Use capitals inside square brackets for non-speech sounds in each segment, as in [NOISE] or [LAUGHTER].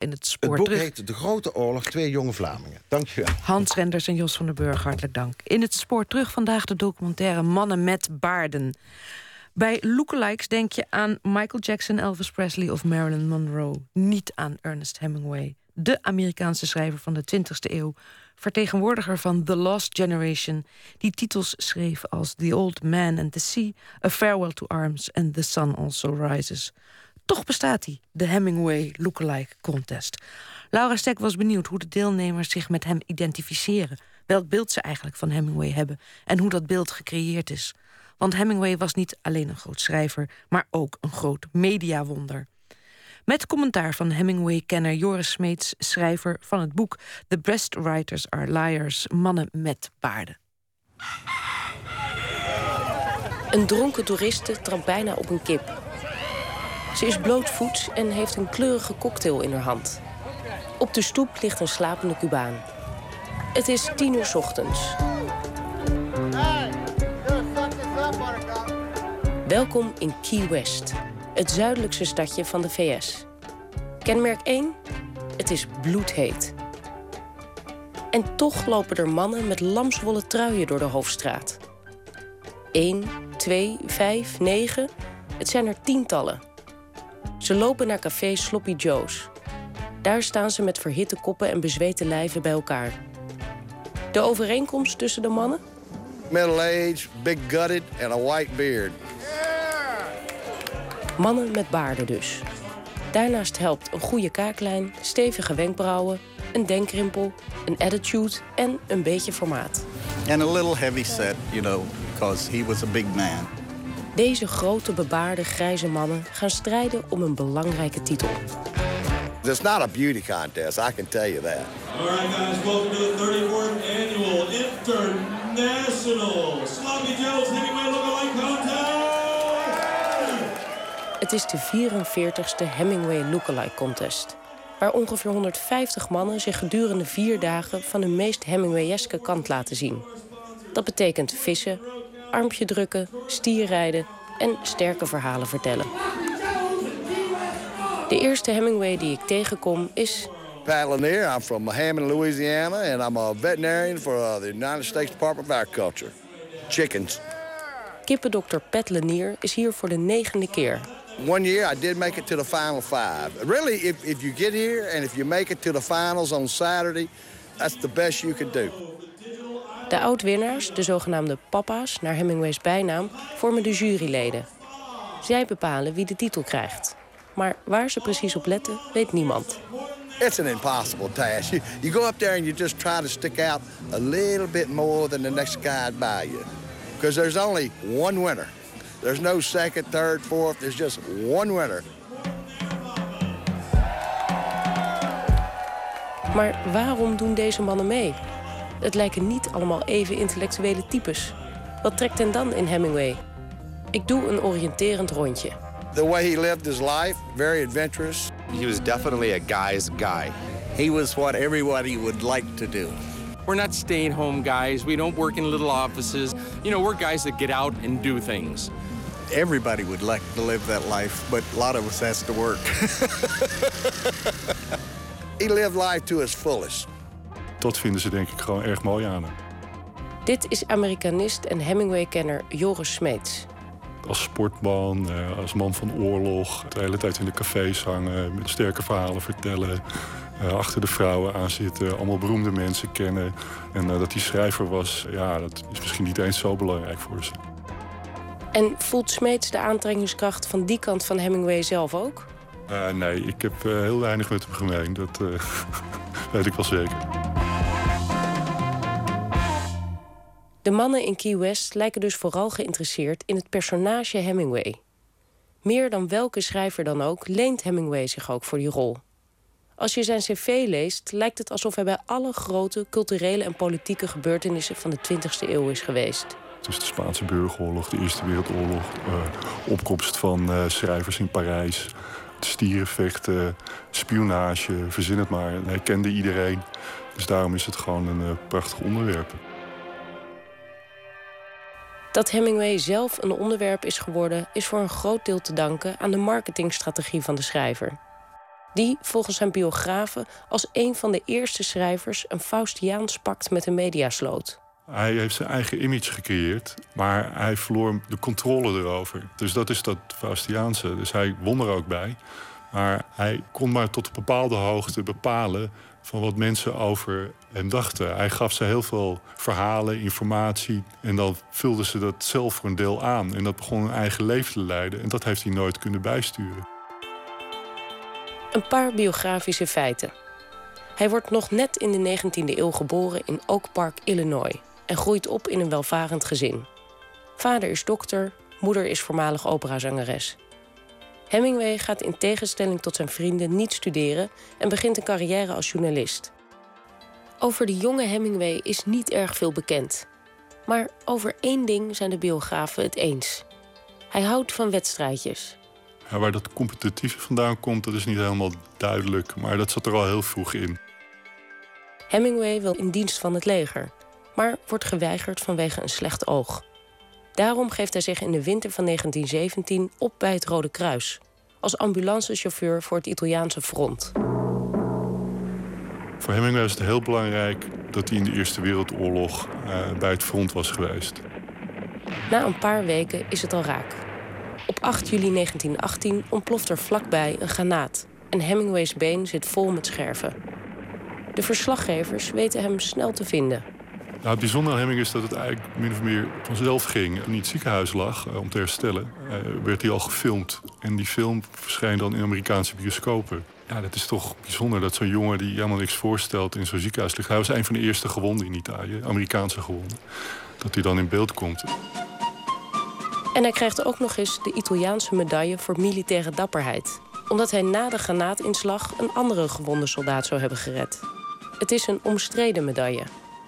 In het spoor Het boek terug. heet De Grote Oorlog, Twee Jonge Vlamingen. Dankjewel. Hans Renders en Jos van den Burg, hartelijk dank. In het spoor terug vandaag de documentaire Mannen met baarden. Bij lookalikes denk je aan Michael Jackson, Elvis Presley of Marilyn Monroe. Niet aan Ernest Hemingway, de Amerikaanse schrijver van de 20e eeuw. Vertegenwoordiger van The Lost Generation, die titels schreef als The Old Man and the Sea, A Farewell to Arms and The Sun Also Rises. Toch bestaat hij, de Hemingway Lookalike Contest. Laura Stek was benieuwd hoe de deelnemers zich met hem identificeren. Welk beeld ze eigenlijk van Hemingway hebben en hoe dat beeld gecreëerd is. Want Hemingway was niet alleen een groot schrijver, maar ook een groot mediawonder. Met commentaar van Hemingway-kenner Joris Smeets, schrijver van het boek The Best Writers Are Liars, Mannen met Baarden. Een dronken toeriste trapt bijna op een kip. Ze is blootvoets en heeft een kleurige cocktail in haar hand. Op de stoep ligt een slapende Cubaan. Het is tien uur ochtends. Welkom in Key West, het zuidelijkste stadje van de VS. Kenmerk 1? Het is bloedheet. En toch lopen er mannen met lamswollen truien door de hoofdstraat. 1, 2, 5, 9. Het zijn er tientallen. Ze lopen naar café Sloppy Joe's. Daar staan ze met verhitte koppen en bezweten lijven bij elkaar. De overeenkomst tussen de mannen? Middle-aged, big gutted, and a white beard. Mannen met baarden dus. Daarnaast helpt een goede kaaklijn, stevige wenkbrauwen, een denkrimpel, een attitude en een beetje formaat. And a little heavy set, you know, because he was a big man. Deze grote bebaarde grijze mannen gaan strijden om een belangrijke titel. It's not a beauty contest, I can tell you that. All right, guys, welcome to the 34th annual International Sloppy Joe's Hemingway Lookalike Contest. Het is de 44ste Hemingway Lookalike Contest. Waar ongeveer 150 mannen zich gedurende vier dagen van hun meest Hemingwayeske kant laten zien. Dat betekent vissen, armpje drukken, stierrijden en sterke verhalen vertellen. De eerste Hemingway die ik tegenkom is Pat Lanier, I'm from Hammond, Louisiana, and I'm a veterinarian for uh, the United States Department of Agriculture. Chickens. kippendokter Pat Lanier is hier voor de negende keer. One year I did make it to the final five. Really, if, if you get here and if you make it to the finals on Saturday, that's the best you could do. De oud-winnaars, de zogenaamde papa's, naar Hemingway's bijnaam, vormen de juryleden. Zij bepalen wie de titel krijgt. Maar waar ze precies op letten, weet niemand. It's an impossible task. You, you go up there and you just try to stick out a little bit more than the next guy by you. Because there's only one winner. There's no second, third, fourth. There's just one winner. Maar waarom doen deze mannen mee? Het lijken niet allemaal even intellectuele types. Wat trekt hen dan in Hemingway? Ik doe een oriënterend rondje. The way he lived his life, very adventurous. He was definitely a guy's guy. He was what everybody would like to do. We're not staying home guys. We don't work in little offices. You know, we're guys that get out and do things. Everybody would like to live that life, but a lot of us has to work. [LAUGHS] He lived life to his fullest. Dat vinden ze denk ik gewoon erg mooi aan hem. Dit is Amerikanist en Hemingway-kenner Joris Smeets. Als sportman, eh, als man van oorlog, de hele tijd in de cafés hangen, met sterke verhalen vertellen, eh, achter de vrouwen aan zitten, allemaal beroemde mensen kennen. En eh, dat hij schrijver was, ja, dat is misschien niet eens zo belangrijk voor ze. En voelt Smeets de aantrekkingskracht van die kant van Hemingway zelf ook? Nee, ik heb heel weinig met hem gemeen, dat [LAUGHS] weet ik wel zeker. De mannen in Key West lijken dus vooral geïnteresseerd in het personage Hemingway. Meer dan welke schrijver dan ook leent Hemingway zich ook voor die rol. Als je zijn cv leest, lijkt het alsof hij bij alle grote culturele en politieke gebeurtenissen van de 20e eeuw is geweest. Dus de Spaanse burgeroorlog, de Eerste Wereldoorlog, eh, opkomst van eh, schrijvers in Parijs, stierenvechten, spionage, verzin het maar. Hij kende iedereen. Dus daarom is het gewoon een eh, prachtig onderwerp. Dat Hemingway zelf een onderwerp is geworden, is voor een groot deel te danken aan de marketingstrategie van de schrijver. Die volgens zijn biografen als een van de eerste schrijvers een Faustiaans pact met de media sloot. Hij heeft zijn eigen image gecreëerd, maar hij verloor de controle erover. Dus dat is dat Faustiaanse. Dus hij won er ook bij. Maar hij kon maar tot een bepaalde hoogte bepalen van wat mensen over hem dachten. Hij gaf ze heel veel verhalen, informatie. En dan vulden ze dat zelf voor een deel aan. En dat begon een eigen leven te leiden. En dat heeft hij nooit kunnen bijsturen. Een paar biografische feiten. Hij wordt nog net in de 19e eeuw geboren in Oak Park, Illinois. En groeit op in een welvarend gezin. Vader is dokter, moeder is voormalig operazangeres. Hemingway gaat in tegenstelling tot zijn vrienden niet studeren en begint een carrière als journalist. Over de jonge Hemingway is niet erg veel bekend. Maar over één ding zijn de biografen het eens. Hij houdt van wedstrijdjes. Ja, waar dat competitieve vandaan komt, dat is niet helemaal duidelijk. Maar dat zat er al heel vroeg in. Hemingway wil in dienst van het leger, maar wordt geweigerd vanwege een slecht oog. Daarom geeft hij zich in de winter van 1917 op bij het Rode Kruis. Als ambulancechauffeur voor het Italiaanse front. Voor Hemingway was het heel belangrijk dat hij in de Eerste Wereldoorlog uh, bij het front was geweest. Na een paar weken is het al raak. Op 8 juli 1918 ontploft er vlakbij een granaat. En Hemingways been zit vol met scherven. De verslaggevers weten hem snel te vinden. Nou, het bijzondere aan Hemming is dat het eigenlijk min of meer vanzelf ging. Toen hij in het ziekenhuis lag eh, om te herstellen, uh, werd hij al gefilmd. En die film verscheen dan in Amerikaanse bioscopen. Ja, dat is toch bijzonder dat zo'n jongen die helemaal niks voorstelt in zo'n ziekenhuis ligt. Hij was een van de eerste gewonden in Italië, Amerikaanse gewonden. Dat hij dan in beeld komt. En hij krijgt ook nog eens de Italiaanse medaille voor militaire dapperheid. Omdat hij na de granaatinslag een andere gewonde soldaat zou hebben gered. Het is een omstreden medaille.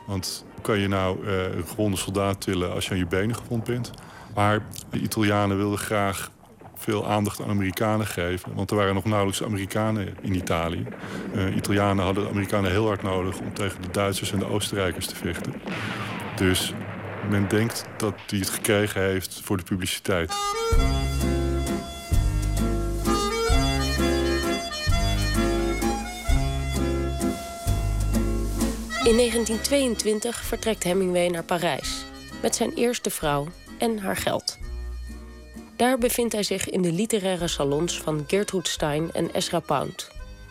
Want kan je nou uh, een gewonde soldaat tillen als je aan je benen gewond bent? Maar de Italianen wilden graag veel aandacht aan Amerikanen geven. Want er waren nog nauwelijks Amerikanen in Italië. Uh, Italianen hadden de Amerikanen heel hard nodig om tegen de Duitsers en de Oostenrijkers te vechten. Dus men denkt dat hij het gekregen heeft voor de publiciteit. In 1922 vertrekt Hemingway naar Parijs met zijn eerste vrouw en haar geld. Daar bevindt hij zich in de literaire salons van Gertrude Stein en Ezra Pound.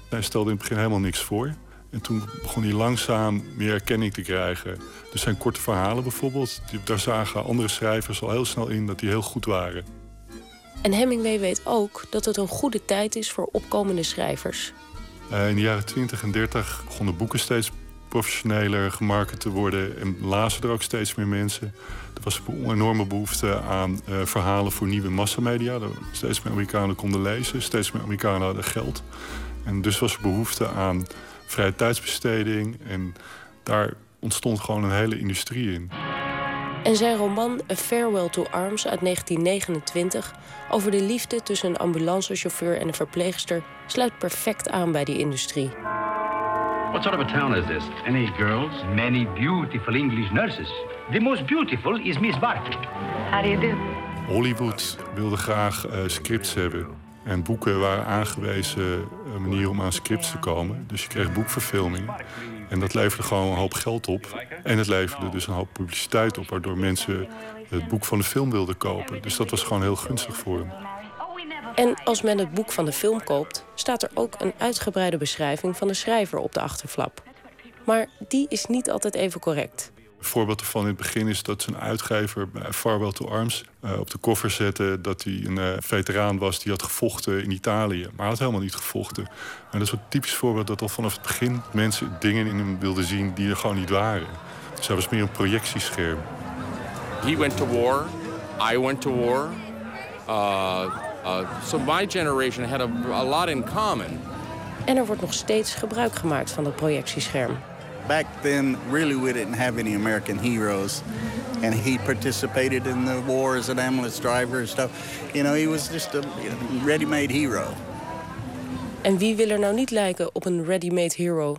Hij stelde in het begin helemaal niks voor. En toen begon hij langzaam meer erkenning te krijgen. Dus zijn korte verhalen bijvoorbeeld, daar zagen andere schrijvers al heel snel in dat die heel goed waren. En Hemingway weet ook dat het een goede tijd is voor opkomende schrijvers. Uh, in de jaren 20 en 30 begonnen boeken steeds professioneler gemarket te worden en lazen er ook steeds meer mensen. Er was een enorme behoefte aan uh, verhalen voor nieuwe massamedia. Steeds meer Amerikanen konden lezen, steeds meer Amerikanen hadden geld. En dus was er behoefte aan vrije tijdsbesteding. En daar ontstond gewoon een hele industrie in. En zijn roman A Farewell to Arms uit 1929 over de liefde tussen een ambulancechauffeur en een verpleegster sluit perfect aan bij die industrie. What sort of a town is this? Any girls? Many beautiful English nurses. The most beautiful is Miss Barkley. How do you do? Hollywood wilde graag uh, scripts hebben. En boeken waren aangewezen een eh, manier om aan scripts te komen. Dus je kreeg boekverfilmingen. En dat leverde gewoon een hoop geld op. En het leverde dus een hoop publiciteit op... waardoor mensen het boek van de film wilden kopen. Dus dat was gewoon heel gunstig voor hem. En als men het boek van de film koopt... staat er ook een uitgebreide beschrijving van de schrijver op de achterflap. Maar die is niet altijd even correct. Een voorbeeld ervan in het begin is dat zijn uitgever bij Farewell to Arms uh, op de koffer zette dat hij een uh, veteraan was die had gevochten in Italië. Maar hij had helemaal niet gevochten. En dat is een typisch voorbeeld dat al vanaf het begin mensen dingen in hem wilden zien die er gewoon niet waren. Dus hij was meer een projectiescherm. He went to war. I went to war. Uh, uh, so my generation had a, a lot in common. En er wordt nog steeds gebruik gemaakt van dat projectiescherm. Back then, really, we didn't have any American heroes. And he participated in the war as an ambulance driver and stuff. You know, he was just a ready-made hero. En wie wil er nou niet lijken op een ready-made hero?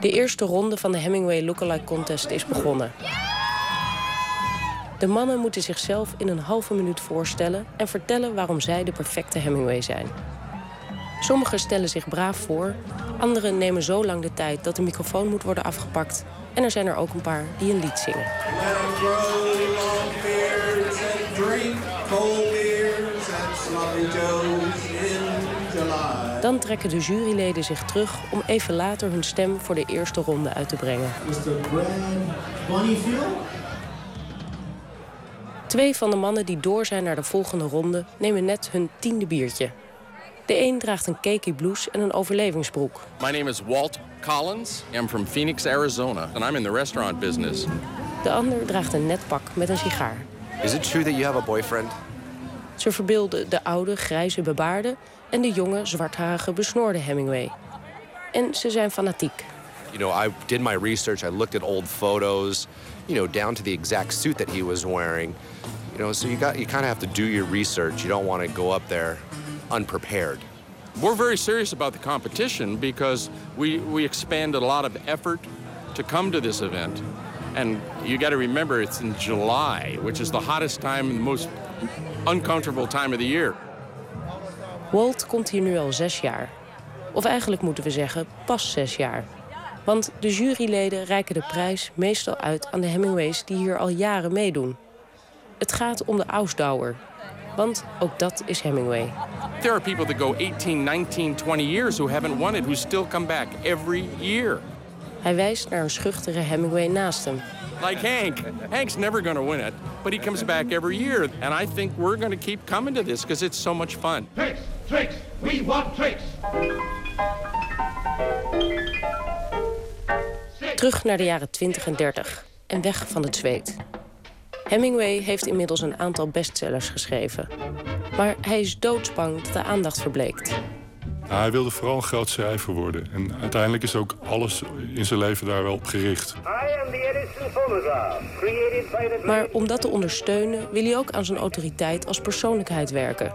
De eerste ronde van de Hemingway Lookalike Contest is begonnen. De mannen moeten zichzelf in een halve minuut voorstellen en vertellen waarom zij de perfecte Hemingway zijn. Sommigen stellen zich braaf voor, anderen nemen zo lang de tijd dat de microfoon moet worden afgepakt. En er zijn er ook een paar die een lied zingen. Dan trekken de juryleden zich terug om even later hun stem voor de eerste ronde uit te brengen. Twee van de mannen die door zijn naar de volgende ronde nemen net hun tiende biertje. De een draagt een cakey blouse en een overlevingsbroek. My name is Walt Collins. I'm from Phoenix, Arizona, and I'm in the restaurant business. De ander draagt een net pak met een sigaar. Is it true that you have a boyfriend? Ze verbeelden de oude, grijze bebaarde en de jonge, zwartharige, besnoorde Hemingway. En ze zijn fanatiek. You know, I did my research. I looked at old photos, you know, down to the exact suit that he was wearing. You know, so you got you kind of have to do your research. You don't want to go up there unprepared. We're very serious about the competition because we, we expanded a lot of effort to come to this event. And you got to remember it's in July, which is the hottest time and the most uncomfortable time of the year. Walt komt hier nu al zes jaar. Of eigenlijk moeten we zeggen, pas zes jaar. Want de juryleden reiken de prijs meestal uit aan de Hemingways die hier al jaren meedoen. Het gaat om de Ausdauer. Want ook dat is Hemingway. There are people that go 18, 19, 20 years who haven't won it, who still come back every year. Hij wijst naar een schuchtere Hemingway naast hem. Like Hank. Hank's never going to win it, but he comes back every year. And I think we're going to keep coming to this because it's so much fun. Tricks, tricks, we want tricks. Terug naar de jaren 20 en 30 en weg van het zweet. Hemingway heeft inmiddels een aantal bestsellers geschreven. Maar hij is doodsbang dat de aandacht verbleekt. Hij wilde vooral een groot schrijver worden. En uiteindelijk is ook alles in zijn leven daar wel op gericht. Maar om dat te ondersteunen wil hij ook aan zijn autoriteit als persoonlijkheid werken.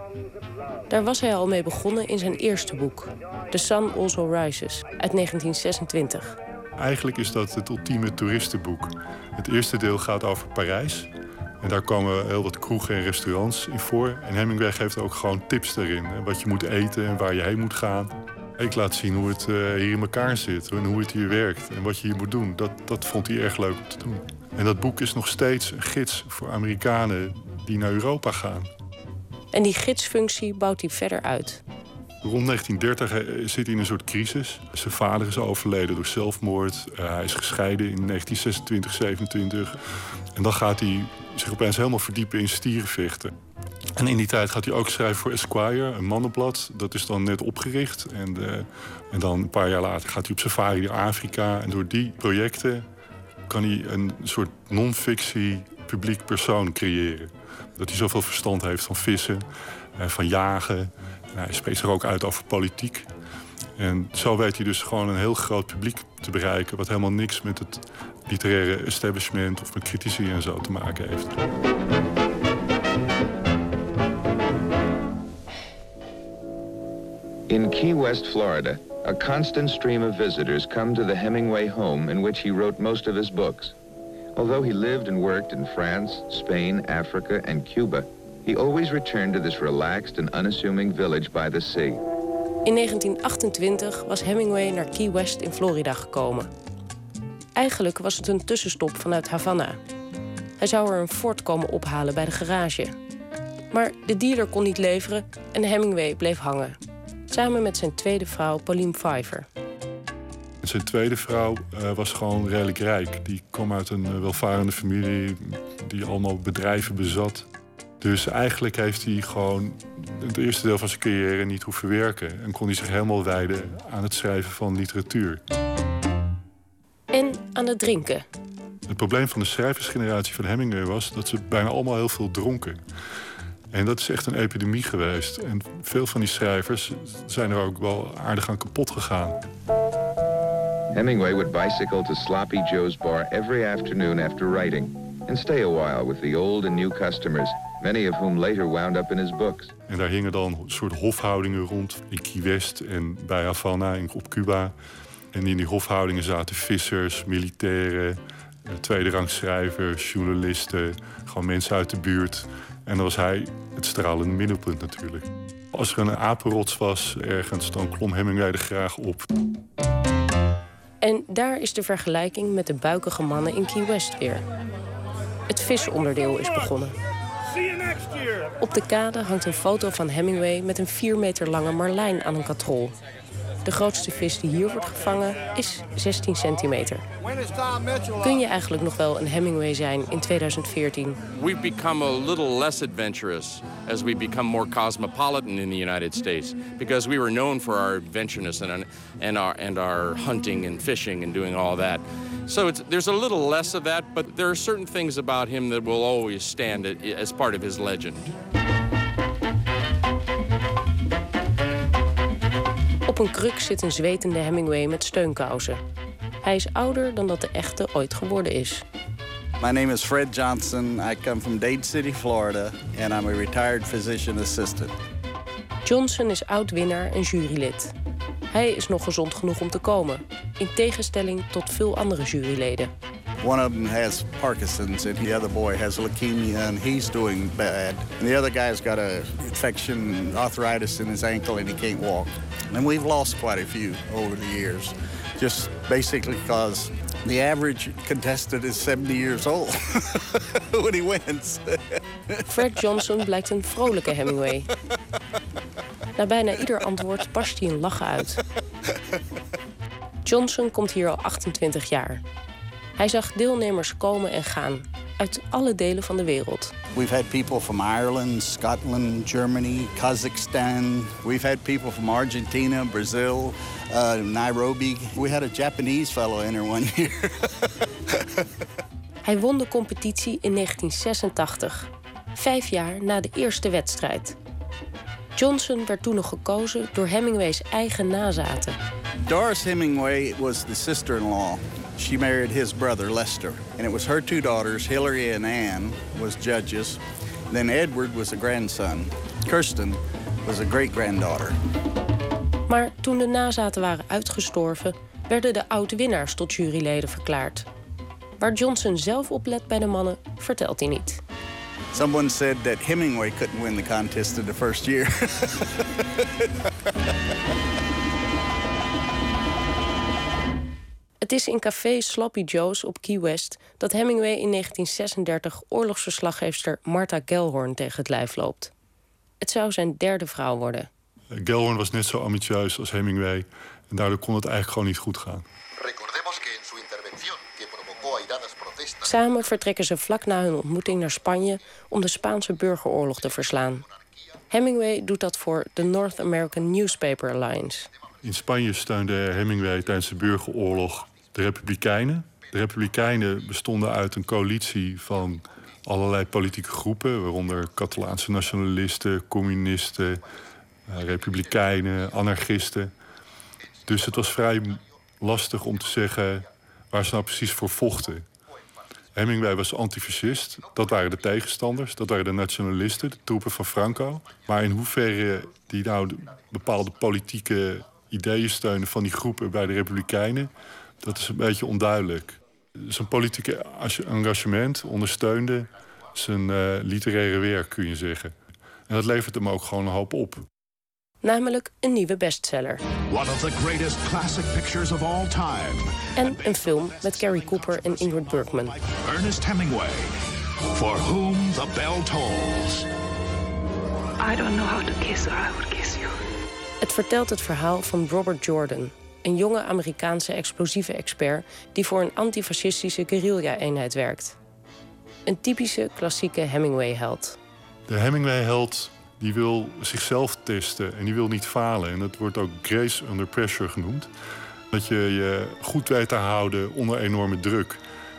Daar was hij al mee begonnen in zijn eerste boek, The Sun Also Rises, uit 1926. Eigenlijk is dat het ultieme toeristenboek. Het eerste deel gaat over Parijs. En daar komen heel wat kroegen en restaurants in voor. En Hemingway geeft ook gewoon tips daarin. Wat je moet eten en waar je heen moet gaan. Ik laat zien hoe het eh, hier in elkaar zit en hoe het hier werkt en wat je hier moet doen. Dat, dat vond hij erg leuk om te doen. En dat boek is nog steeds een gids voor Amerikanen die naar Europa gaan. En die gidsfunctie bouwt hij verder uit. Rond 1930 eh, zit hij in een soort crisis. Zijn vader is overleden door zelfmoord. Eh, hij is gescheiden in 1926, 27. En dan gaat hij zich opeens helemaal verdiepen in stierenvechten. En in die tijd gaat hij ook schrijven voor Esquire, een mannenblad. Dat is dan net opgericht. En, eh, en dan een paar jaar later gaat hij op safari naar Afrika. En door die projecten kan hij een soort non-fictie publiek persoon creëren. Dat hij zoveel verstand heeft van vissen, eh, van jagen. En hij spreekt zich ook uit over politiek. En zo weet hij dus gewoon een heel groot publiek te bereiken... wat helemaal niks met het literaire establishment of met critici en zo te maken heeft. In Key West, Florida, a constant stream of visitors come to the Hemingway home in which he wrote most of his books. Although he lived and worked in France, Spain, Africa, and Cuba, he always returned to this relaxed and unassuming village by the sea. In 1928 was Hemingway naar Key West in Florida gekomen. Eigenlijk was het een tussenstop vanuit Havana. Hij zou er een Ford komen ophalen bij de garage. Maar de dealer kon niet leveren en Hemingway bleef hangen. Samen met zijn tweede vrouw Pauline Pfeiffer. Zijn tweede vrouw eh, was gewoon redelijk rijk. Die kwam uit een eh, welvarende familie die allemaal bedrijven bezat. Dus eigenlijk heeft hij gewoon het eerste deel van zijn carrière niet hoeven werken. En kon hij zich helemaal wijden aan het schrijven van literatuur. Aan het drinken. Het probleem van de schrijversgeneratie van Hemingway was dat ze bijna allemaal heel veel dronken. En dat is echt een epidemie geweest. En veel van die schrijvers zijn er ook wel aardig aan kapot gegaan. Hemingway would bicycle to Sloppy Joe's bar every afternoon after writing and stay a while with the old and new customers, many of whom later wound up in his books. En daar hingen dan een soort hofhoudingen rond in Key West en bij Havana in, op Cuba. En in die hofhoudingen zaten vissers, militairen, Uh, tweede schrijvers, journalisten, gewoon mensen uit de buurt. En dan was hij het stralende middelpunt natuurlijk. Als er een apenrots was ergens, dan klom Hemingway er graag op. En daar is de vergelijking met de buikige mannen in Key West weer. Het visonderdeel is begonnen. Op de kade hangt een foto van Hemingway met een 4 meter lange marlijn aan een katrol. De grootste vis die hier wordt gevangen is 16 centimeter. Kun je eigenlijk nog wel een Hemingway zijn in 2014? We've become a little less adventurous as we become more cosmopolitan in the United States because we were known for our adventureness and, and, our, and our hunting and fishing and doing all that. So there's a little less of that, but there are certain things about him that will always stand as part of his legend. Op een kruk zit een zwetende Hemingway met steunkousen. Hij is ouder dan dat de echte ooit geworden is. My name is Fred Johnson. I come from Dade City, Florida, and I'm a retired physician assistant. Johnson is oud-winnaar en jurylid. Hij is nog gezond genoeg om te komen, in tegenstelling tot veel andere juryleden. One of them has Parkinson's and the other boy has leukemia and he's doing bad. And the other guy's got a infection, arthritis in his ankle and he can't walk. And we've lost quite a few over the years. Just basically because the average contestant is 70 years old [LAUGHS] when he wins. [LAUGHS] Fred Johnson blijkt een vrolijke Hemingway. Na bijna ieder antwoord barst hij een lachen uit. Johnson komt hier al 28 jaar. Hij zag deelnemers komen en gaan uit alle delen van de wereld. We've had people from Ireland, Scotland, Germany, Kazakhstan. We've had people from Argentina, Brazil, uh, Nairobi. We had a Japanese fellow enter one [LAUGHS] year. Hij won de competitie in 1986, vijf jaar na de eerste wedstrijd. Johnson werd toen nog gekozen door Hemingway's eigen nazaten. Doris Hemingway was the sister-in-law she married his brother Lester, and it was her two daughters, Hillary and Anne, was judges. Then Edward was a grandson. Kirsten was a great granddaughter. Maar toen de nazaten waren uitgestorven, werden de oud-winnaars tot juryleden verklaard. Waar Johnson zelf op let bij de mannen, vertelt hij niet. Someone said that Hemingway couldn't win the contest in the first year. Het is in café Sloppy Joe's op Key West dat Hemingway in 1936 oorlogsverslaggeefster Martha Gellhorn tegen het lijf loopt. Het zou zijn derde vrouw worden. Gellhorn was net zo ambitieus als Hemingway en daardoor kon het eigenlijk gewoon niet goed gaan. Samen vertrekken ze vlak na hun ontmoeting naar Spanje om de Spaanse burgeroorlog te verslaan. Hemingway doet dat voor de North American Newspaper Alliance. In Spanje steunde Hemingway tijdens de burgeroorlog de Republikeinen. De Republikeinen bestonden uit een coalitie van allerlei politieke groepen, waaronder Catalaanse nationalisten, communisten, eh, republikeinen, anarchisten. Dus het was vrij lastig om te zeggen waar ze nou precies voor vochten. Hemingway was antifascist. Dat waren de tegenstanders. Dat waren de nationalisten, de troepen van Franco. Maar in hoeverre die nou bepaalde politieke ideeën steunen van die groepen bij de Republikeinen, dat is een beetje onduidelijk. Zijn politieke engagement ondersteunde zijn uh, literaire werk, kun je zeggen. En dat levert hem ook gewoon een hoop op. Namelijk een nieuwe bestseller. One of the greatest classic pictures of all time. En een film met Cary Cooper en Ingrid Bergman. Ernest Hemingway. For whom the bell tolls. I don't know how to kiss or I would kiss you. Het vertelt het verhaal van Robert Jordan, een jonge Amerikaanse explosieve expert die voor een antifascistische guerrilla-eenheid werkt. Een typische klassieke Hemingway-held. De Hemingway-held die wil zichzelf testen en die wil niet falen. En dat wordt ook grace under pressure genoemd. Dat je je goed weet te houden onder enorme druk.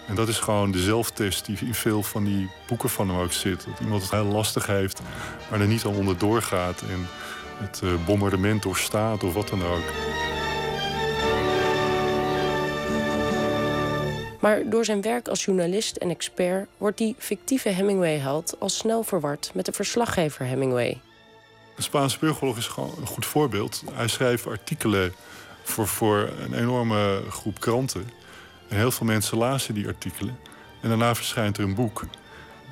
En dat is gewoon de zelftest die in veel van die boeken van hem ook zit. Dat iemand het heel lastig heeft, maar er niet al onder doorgaat. En het uh, bombardement doorstaat of wat dan ook. Maar door zijn werk als journalist en expert wordt die fictieve Hemingway-held al snel verward met de verslaggever Hemingway. De Spaanse burgeroorlog is gewoon een goed voorbeeld. Hij schreef artikelen voor, voor een enorme groep kranten. En heel veel mensen lazen die artikelen. En daarna verschijnt er een boek.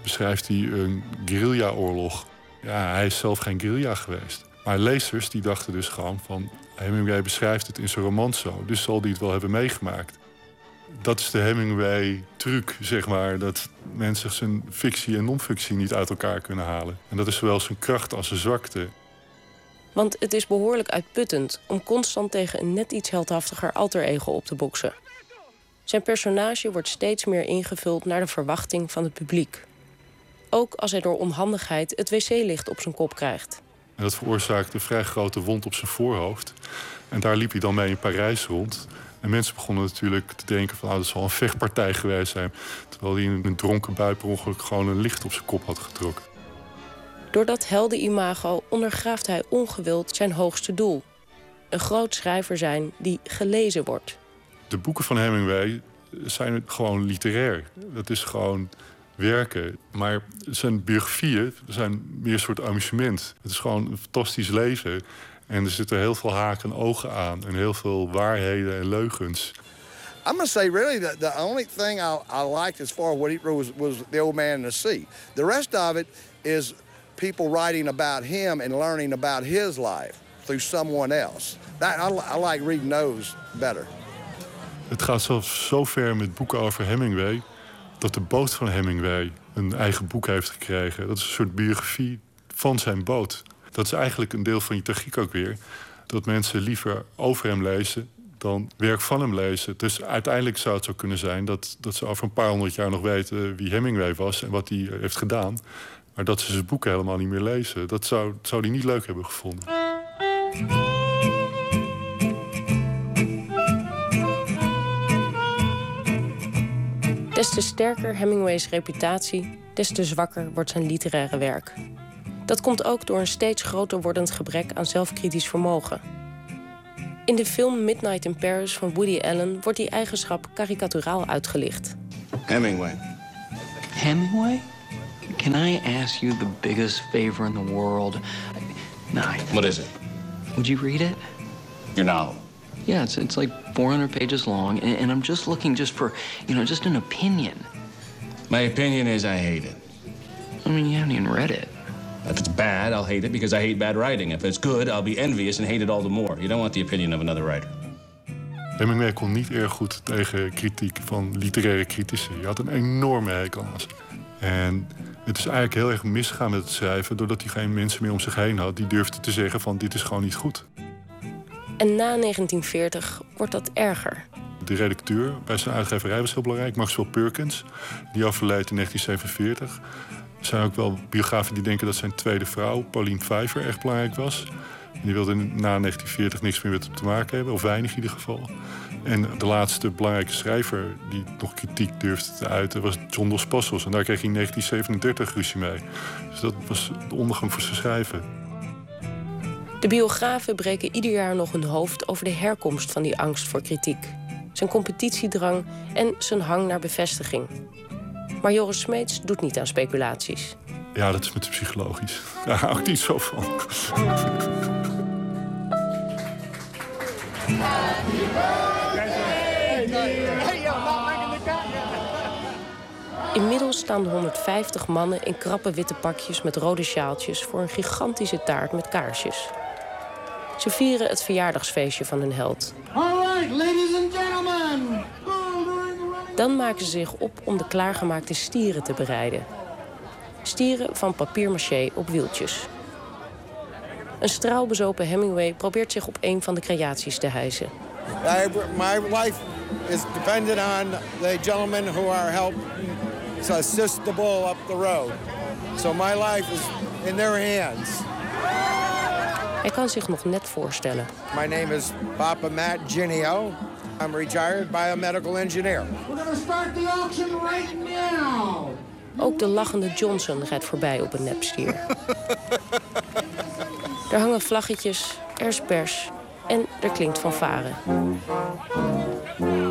Beschrijft hij een guerrilla-oorlog. Ja, hij is zelf geen guerrilla geweest. Maar lezers die dachten dus gewoon van... Hemingway beschrijft het in zijn roman zo, dus zal hij het wel hebben meegemaakt. Dat is de Hemingway-truc, zeg maar. Dat mensen zijn fictie en non-fictie niet uit elkaar kunnen halen. En dat is zowel zijn kracht als zijn zwakte. Want het is behoorlijk uitputtend om constant tegen een net iets heldhaftiger alter ego op te boksen. Zijn personage wordt steeds meer ingevuld naar de verwachting van het publiek. Ook als hij door onhandigheid het wc-licht op zijn kop krijgt. En dat veroorzaakte een vrij grote wond op zijn voorhoofd. En daar liep hij dan mee in Parijs rond. En mensen begonnen natuurlijk te denken van... Oh, dat zal een vechtpartij geweest zijn. Terwijl hij in een dronken bui per ongeluk gewoon een licht op zijn kop had getrokken. Door dat imago ondergraaft hij ongewild zijn hoogste doel. Een groot schrijver zijn die gelezen wordt. De boeken van Hemingway zijn gewoon literair. Dat is gewoon werken. Maar zijn biografieën zijn meer een soort amusement. Het is gewoon een fantastisch leven. En er zitten heel veel haken en ogen aan. En heel veel waarheden en leugens. I'm gonna say really the, the only thing I, I liked as far as what he wrote was, was The Old Man in the Sea. The rest of it is people writing about him and learning about his life through someone else. That, I, I like reading those better. Het gaat zelfs zo ver met boeken over Hemingway dat de boot van Hemingway een eigen boek heeft gekregen. Dat is een soort biografie van zijn boot. Dat is eigenlijk een deel van je tragiek ook weer. Dat mensen liever over hem lezen dan werk van hem lezen. Dus uiteindelijk zou het zo kunnen zijn dat, dat ze over een paar honderd jaar nog weten wie Hemingway was en wat hij heeft gedaan. Maar dat ze zijn boeken helemaal niet meer lezen. Dat zou, zou hij niet leuk hebben gevonden. Des te sterker Hemingways reputatie, des te zwakker wordt zijn literaire werk. Dat komt ook door een steeds groter wordend gebrek aan zelfkritisch vermogen. In de film Midnight in Paris van Woody Allen wordt die eigenschap karikaturaal uitgelicht. Hemingway. Hemingway? Can I ask you the biggest favor in the world? No. What is it? Would you read it? Your novel. Yeah, it's, it's like 400 pages long, and, and I'm just looking just for, you know, just an opinion. My opinion is I hate it. I mean, you haven't even read it. If it's bad, I'll hate it because I hate bad writing. If it's good, I'll be envious and hate it all the more. You don't want the opinion of another writer. Hemingway kon niet erg goed tegen kritiek van literaire critici. Je had een enorme hekel aan ze. En het is eigenlijk heel erg misgegaan met het schrijven... doordat hij geen mensen meer om zich heen had... die durfden te zeggen van dit is gewoon niet goed. En na 1940 wordt dat erger. De redacteur bij zijn uitgeverij was heel belangrijk, Maxwell Perkins. Die overleed in 1947. Er zijn ook wel biografen die denken dat zijn tweede vrouw, Pauline Pfeiffer, echt belangrijk was. Die wilde na 1940 niks meer met hem te maken hebben, of weinig in ieder geval. En de laatste belangrijke schrijver die nog kritiek durfde te uiten was John Dos Passos. En daar kreeg hij in 1937 ruzie mee. Dus dat was de ondergang voor zijn schrijven. De biografen breken ieder jaar nog hun hoofd over de herkomst van die angst voor kritiek. Zijn competitiedrang en zijn hang naar bevestiging. Maar Joris Smeets doet niet aan speculaties. Ja, dat is met de psychologisch. Daar hou ik niet zo van. Inmiddels staan de 150 mannen in krappe witte pakjes met rode sjaaltjes voor een gigantische taart met kaarsjes. Ze vieren het verjaardagsfeestje van hun held. All ladies and gentlemen. Dan maken ze zich op om de klaargemaakte stieren te bereiden. Stieren van papier-maché op wieltjes. Een straalbezopen Hemingway probeert zich op een van de creaties te hijsen. my life is dependent on the gentlemen who are helping to assist the bull up the road. So my life is in their hands. Hij kan zich nog net voorstellen. My name is Papa Matt Ginio. I'm retired biomedical engineer. We're gonna start the auction right now. Ook de lachende Johnson rijdt voorbij op een nepstier. er hangen vlaggetjes, er is pers en er klinkt fanfare.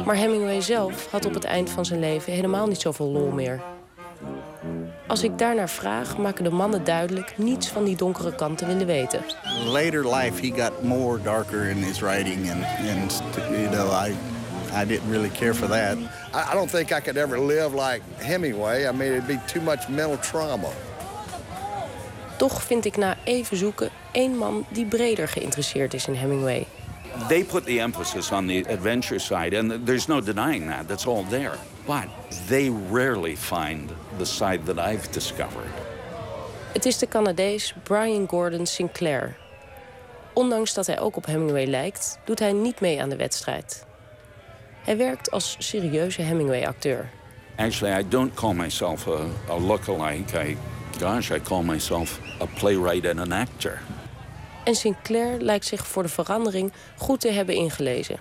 Maar Hemingway zelf had op het eind van zijn leven helemaal niet zoveel lol meer. Als ik daarnaar vraag, maken de mannen duidelijk niets van die donkere kant te willen weten. Later life, he got more darker in his writing, and and you know, I I didn't really care for that. I, I don't think I could ever live like Hemingway. I mean, it'd be too much mental trauma. Toch vind ik na even zoeken één man die breder geïnteresseerd is in Hemingway. They put the emphasis on the adventure side, and there's no denying that. That's all there. But they rarely find the side that I've discovered. Het is de Canadees Brian Gordon Sinclair. Ondanks dat hij ook op Hemingway lijkt, doet hij niet mee aan de wedstrijd. Hij werkt als serieuze Hemingway-acteur. Actually, I don't call myself a, a lookalike. I, gosh, I call myself a playwright and an actor. En Sinclair lijkt zich voor de verandering goed te hebben ingelezen.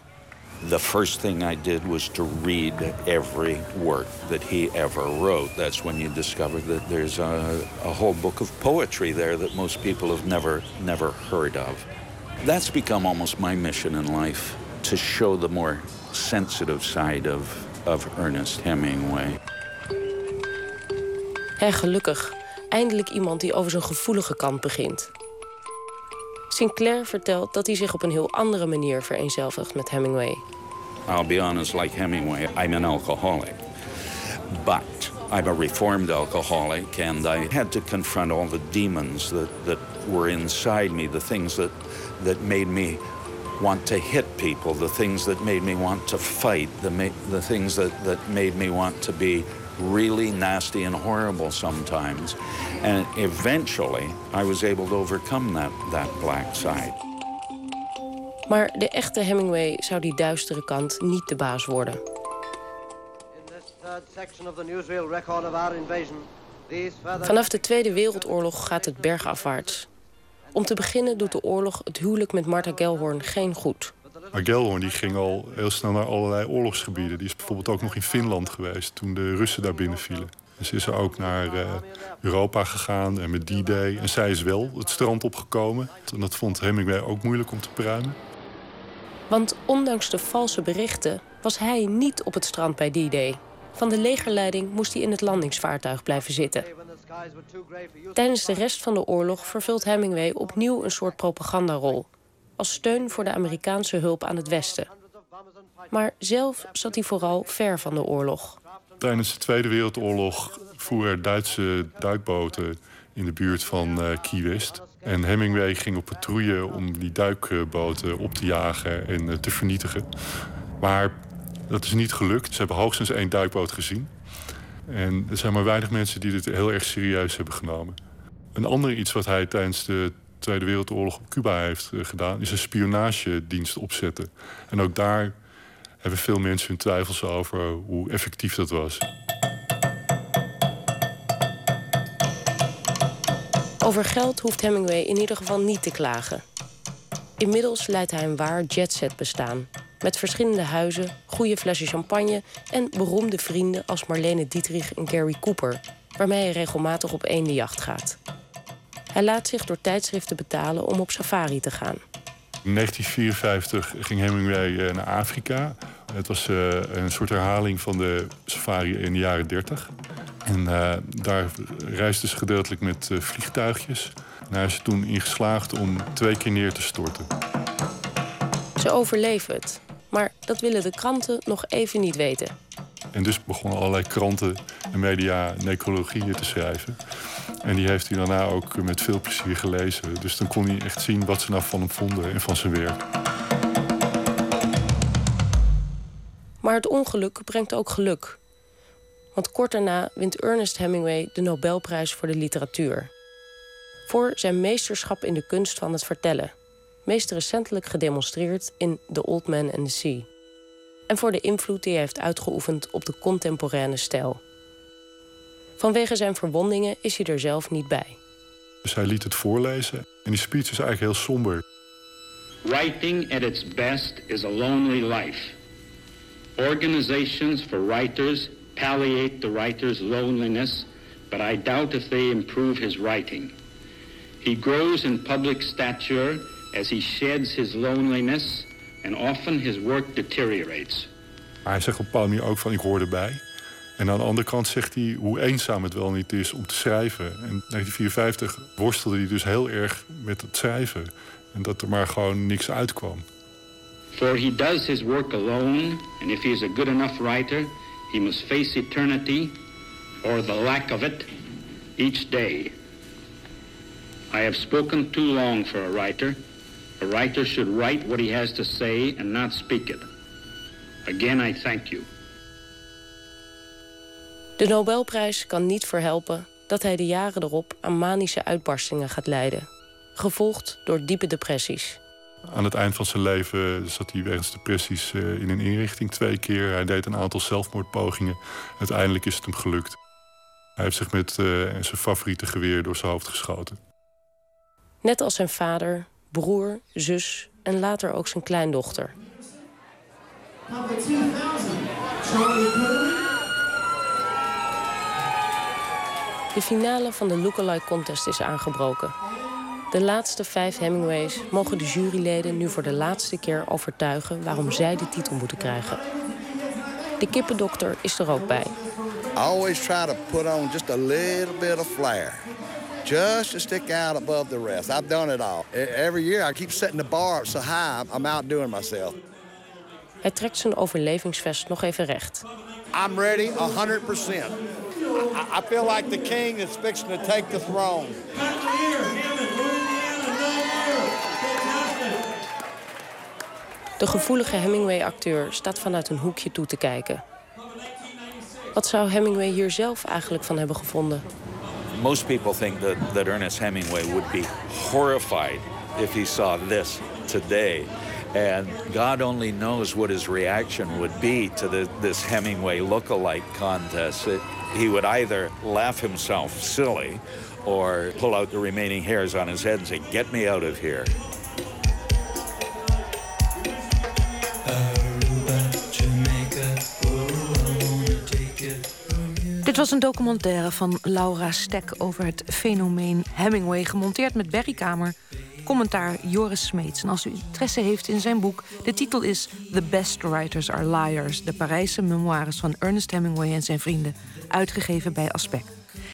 The first thing I did was to read every work that he ever wrote. That's when you discover that there's a, a whole book of poetry there that most people have never, never heard of. That's become almost my mission in life to show the more sensitive side of, of Ernest Hemingway. En gelukkig, eindelijk iemand die over zijn gevoelige kant begint. Sinclair vertelt dat hij zich op een heel andere manier vereenzelvigt met Hemingway. I'll be honest, like Hemingway, I'm an alcoholic. But I'm a reformed alcoholic, and I had to confront all the demons that, that were inside me, the things that, that made me want to hit people, the things that made me want to fight, the, the things that, that made me want to be really nasty and horrible sometimes. And eventually, I was able to overcome that, that black side. Maar de echte Hemingway zou die duistere kant niet de baas worden. Vanaf de Tweede Wereldoorlog gaat het bergafwaarts. Om te beginnen doet de oorlog het huwelijk met Martha Gellhorn geen goed. Maar Gellhorn die ging al heel snel naar allerlei oorlogsgebieden. Die is bijvoorbeeld ook nog in Finland geweest toen de Russen daar binnen vielen. En ze is er ook naar uh, Europa gegaan en met D-Day. En zij is wel het strand opgekomen. En dat vond Hemingway ook moeilijk om te pruimen. Want ondanks de valse berichten was hij niet op het strand bij D-Day. Van de legerleiding moest hij in het landingsvaartuig blijven zitten. Tijdens de rest van de oorlog vervult Hemingway opnieuw een soort propagandarol. Als steun voor de Amerikaanse hulp aan het Westen. Maar zelf zat hij vooral ver van de oorlog. Tijdens de Tweede Wereldoorlog voeren Duitse duikboten in de buurt van uh, West. En Hemingway ging op patrouille om die duikboten op te jagen en uh, te vernietigen. Maar dat is niet gelukt. Ze hebben hoogstens één duikboot gezien. En er zijn maar weinig mensen die dit heel erg serieus hebben genomen. Een ander iets wat hij tijdens de Tweede Wereldoorlog op Cuba heeft uh, gedaan... is een spionagedienst opzetten. En ook daar hebben veel mensen hun twijfels over hoe effectief dat was. Over geld hoeft Hemingway in ieder geval niet te klagen. Inmiddels leidt hij een waar jetset bestaan. Met verschillende huizen, goede flessen champagne en beroemde vrienden als Marlene Dietrich en Gary Cooper, waarmee hij regelmatig op eendenjacht gaat. Hij laat zich door tijdschriften betalen om op safari te gaan. In 1954 ging Hemingway naar Afrika. Het was uh, een soort herhaling van de safari in de jaren 30. En uh, daar reisden ze gedeeltelijk met uh, vliegtuigjes. En hij is er toen in geslaagd om twee keer neer te storten. Ze overleven het. Maar dat willen de kranten nog even niet weten. En dus begonnen allerlei kranten en media necrologieën te schrijven. En die heeft hij daarna ook met veel plezier gelezen. Dus dan kon hij echt zien wat ze nou van hem vonden en van zijn werk. Maar het ongeluk brengt ook geluk. Want kort daarna wint Ernest Hemingway de Nobelprijs voor de literatuur. Voor zijn meesterschap in de kunst van het vertellen. Meest recentelijk gedemonstreerd in The Old Man and the Sea. En voor de invloed die hij heeft uitgeoefend op de contemporaine stijl. Vanwege zijn verwondingen is hij er zelf niet bij. Dus hij liet het voorlezen en die speech is eigenlijk heel somber. Writing at its best is a lonely life. Organizations for writers palliate the writer's loneliness, but I doubt if they improve his writing. He grows in public stature as he sheds his loneliness, and often his work deteriorates. Maar hij zegt op een bepaalde manier ook van ik hoor erbij. En aan de andere kant zegt hij hoe eenzaam het wel niet is om te schrijven. En in 1954 worstelde hij dus heel erg met het schrijven. En dat er maar gewoon niks uitkwam. For he does his work alone, and if he is a good enough writer, he must face eternity, or the lack of it, each day. I have spoken too long for a writer. A writer should write what he has to say and not speak it. Again, I thank you. De Nobelprijs kan niet verhelpen dat hij de jaren erop aan manische uitbarstingen gaat lijden, gevolgd door diepe depressies. Aan het eind van zijn leven zat hij wegens depressies eh, in een inrichting twee keer. Hij deed een aantal zelfmoordpogingen. Uiteindelijk is het hem gelukt. Hij heeft zich met uh, zijn favoriete geweer door zijn hoofd geschoten. Net als zijn vader, broer, zus en later ook zijn kleindochter. De finale van de Lookalike Contest is aangebroken. De laatste vijf Hemingways mogen de juryleden nu voor de laatste keer overtuigen waarom zij de titel moeten krijgen. De kippendokter is er ook bij. Always try to put on just a little bit of flair. Just to stick out above the rest. I've done it all. E- Every year I keep setting the bar up so high, I'm outdoing myself. Hij trekt zijn overlevingsvest nog even recht. I'm ready 100%. I, I feel like the king is fixing to take the throne. De gevoelige Hemingway-acteur staat vanuit een hoekje toe te kijken. Wat zou Hemingway hier zelf eigenlijk van hebben gevonden? Most people think that, that Ernest Hemingway would be horrified if he saw this today. And God only knows what his reaction would be to the, this Hemingway look-alike contest. It, he would either laugh himself silly or pull out the remaining hairs on his head and say, Get me out of here. Was een documentaire van Laura Stek over het fenomeen Hemingway, gemonteerd met Berry Kamer. Commentaar Joris Smeets. En als u interesse heeft in zijn boek, de titel is The Best Writers Are Liars: De Parijse memoires van Ernest Hemingway en zijn vrienden, uitgegeven bij Aspect.